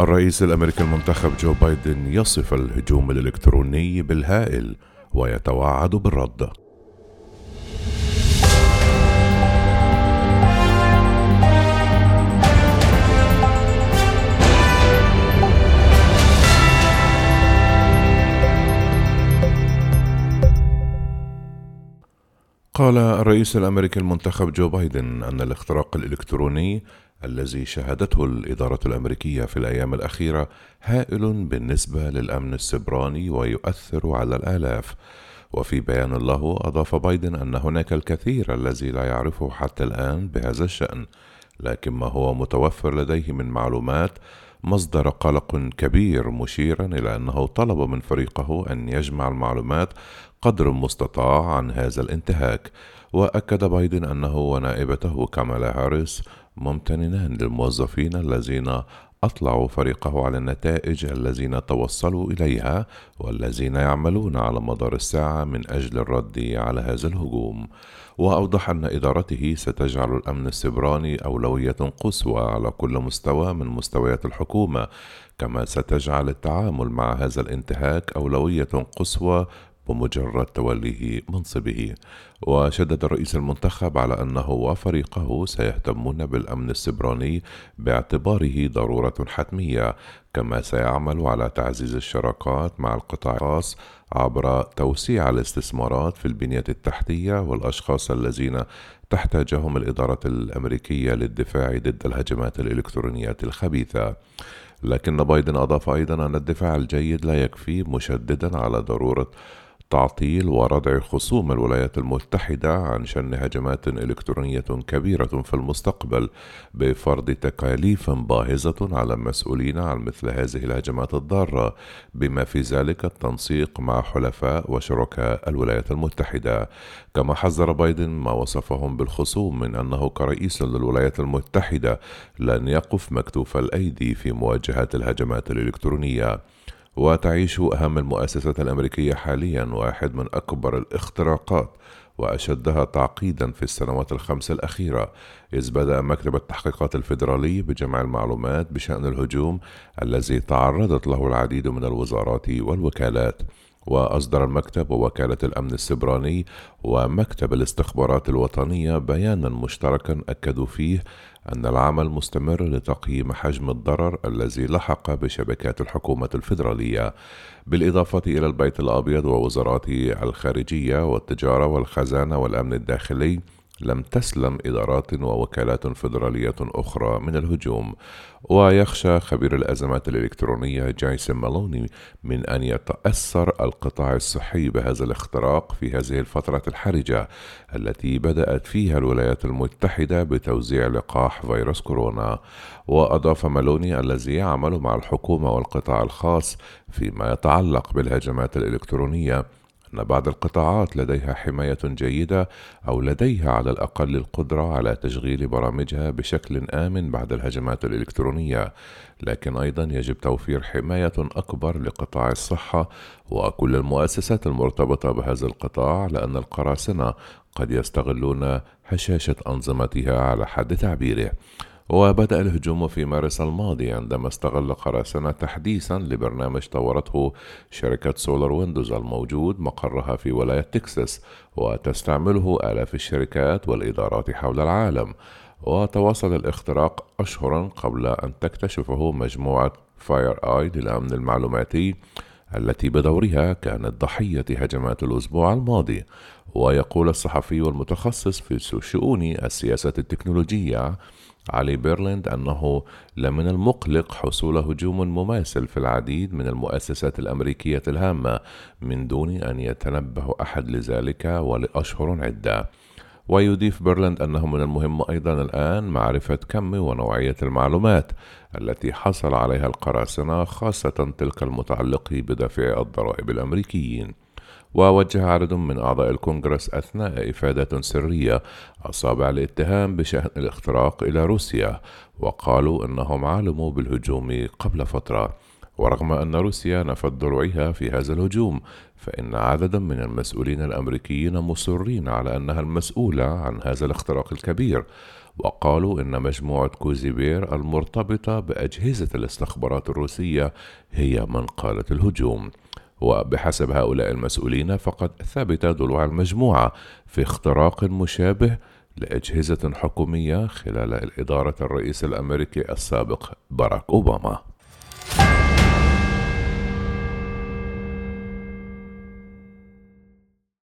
الرئيس الأمريكي المنتخب جو بايدن يصف الهجوم الإلكتروني بالهائل ويتوعد بالرد. قال الرئيس الأمريكي المنتخب جو بايدن أن الاختراق الإلكتروني الذي شهدته الإدارة الأمريكية في الأيام الأخيرة هائل بالنسبة للأمن السبراني ويؤثر على الآلاف. وفي بيان له أضاف بايدن أن هناك الكثير الذي لا يعرفه حتى الآن بهذا الشأن لكن ما هو متوفر لديه من معلومات مصدر قلق كبير مشيرا إلى أنه طلب من فريقه أن يجمع المعلومات قدر مستطاع عن هذا الانتهاك. وأكد بايدن أنه ونائبته كامالا هاريس ممتنان للموظفين الذين أطلعوا فريقه على النتائج الذين توصلوا إليها والذين يعملون على مدار الساعة من أجل الرد على هذا الهجوم. وأوضح أن إدارته ستجعل الأمن السبراني أولوية قصوى على كل مستوى من مستويات الحكومة كما ستجعل التعامل مع هذا الانتهاك أولوية قصوى بمجرد توليه منصبه. وشدد رئيس المنتخب على أنه وفريقه سيهتمون بالأمن السبراني باعتباره ضرورة حتمية كما سيعمل على تعزيز الشراكات مع القطاع الخاص عبر توسيع الاستثمارات في البنية التحتية والأشخاص الذين تحتاجهم الإدارة الأمريكية للدفاع ضد الهجمات الالكترونيه الخبيثة. لكن بايدن أضاف أيضا أن الدفاع الجيد لا يكفي مشددا على ضرورة تعطيل وردع خصوم الولايات المتحدة عن شن هجمات إلكترونية كبيرة في المستقبل بفرض تكاليف باهظة على المسؤولين عن مثل هذه الهجمات الضارة بما في ذلك التنسيق مع حلفاء وشركاء الولايات المتحدة. كما حذر بايدن ما وصفهم بالخصوم من أنه كرئيس للولايات المتحدة لن يقف مكتوف الأيدي في مواجهة الهجمات الإلكترونية. وتعيش أهم المؤسسات الأمريكية حاليا واحد من أكبر الاختراقات وأشدها تعقيدا في السنوات الخمس الأخيرة. إذ بدأ مكتب التحقيقات الفيدرالي بجمع المعلومات بشأن الهجوم الذي تعرضت له العديد من الوزارات والوكالات. وأصدر المكتب ووكالة الأمن السبراني ومكتب الاستخبارات الوطنية بيانا مشتركا أكدوا فيه أن العمل مستمر لتقييم حجم الضرر الذي لحق بشبكات الحكومة الفيدرالية، بالإضافة إلى البيت الأبيض ووزارات الخارجية والتجارة والخزانة والأمن الداخلي لم تسلم إدارات ووكالات فيدرالية أخرى من الهجوم ويخشى خبير الأزمات الإلكترونية جايسون مالوني من أن يتأثر القطاع الصحي بهذا الاختراق في هذه الفترة الحرجة التي بدأت فيها الولايات المتحدة بتوزيع لقاح فيروس كورونا. وأضاف مالوني الذي يعمل مع الحكومة والقطاع الخاص فيما يتعلق بالهجمات الإلكترونية. أن بعض القطاعات لديها حماية جيدة أو لديها على الأقل القدرة على تشغيل برامجها بشكل آمن بعد الهجمات الإلكترونية، لكن أيضا يجب توفير حماية أكبر لقطاع الصحة وكل المؤسسات المرتبطة بهذا القطاع لأن القراصنة قد يستغلون هشاشة أنظمتها على حد تعبيره. وبدأ الهجوم في مارس الماضي عندما استغل قراصنة تحديثا لبرنامج طورته شركة سولار ويندز الموجود مقرها في ولاية تكساس وتستعمله آلاف الشركات والإدارات حول العالم. وتواصل الاختراق أشهرا قبل أن تكتشفه مجموعة فاير آي للأمن المعلوماتي التي بدورها كانت ضحية هجمات الأسبوع الماضي. ويقول الصحفي المتخصص في شؤون السياسات التكنولوجية علي بيرلند أنه لمن المقلق حصول هجوم مماثل في العديد من المؤسسات الأمريكية الهامة من دون أن يتنبه أحد لذلك ولأشهر عدة. ويضيف بيرلاند أنه من المهم أيضا الآن معرفة كم ونوعية المعلومات التي حصل عليها القراصنة خاصة تلك المتعلقة بدافع الضرائب الأمريكيين. ووجه عدد من أعضاء الكونغرس أثناء إفادة سرية أصابع الاتهام بشأن الاختراق إلى روسيا وقالوا أنهم علموا بالهجوم قبل فترة. ورغم أن روسيا نفت ضلوعها في هذا الهجوم فإن عددا من المسؤولين الأمريكيين مصرين على أنها المسؤولة عن هذا الاختراق الكبير. وقالوا إن مجموعة كوزي بير المرتبطة بأجهزة الاستخبارات الروسية هي من قادت الهجوم. وبحسب هؤلاء المسؤولين فقد ثبت ضلوع المجموعة في اختراق مشابه لأجهزة حكومية خلال إدارة الرئيس الأمريكي السابق باراك أوباما.